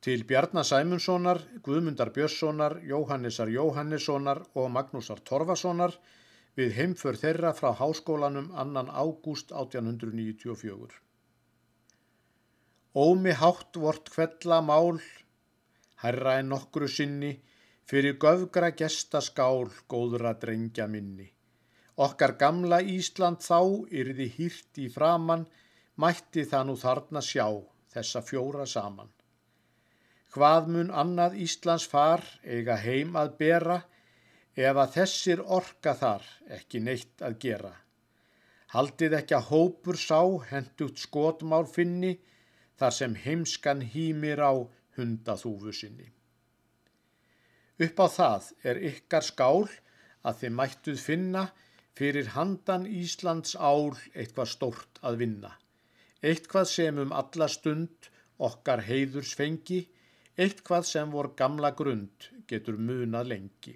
til Bjarnar Sæmundssonar, Guðmundar Björnssonar, Jóhannesar Jóhannessonar og Magnúsar Torfasonar við heimför þeirra frá háskólanum annan ágúst 1894. Ómi hátt vort kvella mál, herra en nokkru sinni, fyrir göfgra gesta skál góðra drengja minni. Okkar gamla Ísland þá yrði hýrt í framann, mætti það nú þarna sjá þessa fjóra saman. Hvað mun annað Íslands far eiga heim að bera ef að þessir orka þar ekki neitt að gera. Haldið ekki að hópur sá hendugt skotmál finni þar sem heimskan hýmir á hundathúfu sinni. Upp á það er ykkar skál að þið mættuð finna fyrir handan Íslands ál eitthvað stórt að vinna. Eitthvað sem um alla stund okkar heiðurs fengi Eitthvað sem vor gamla grund getur munað lengi.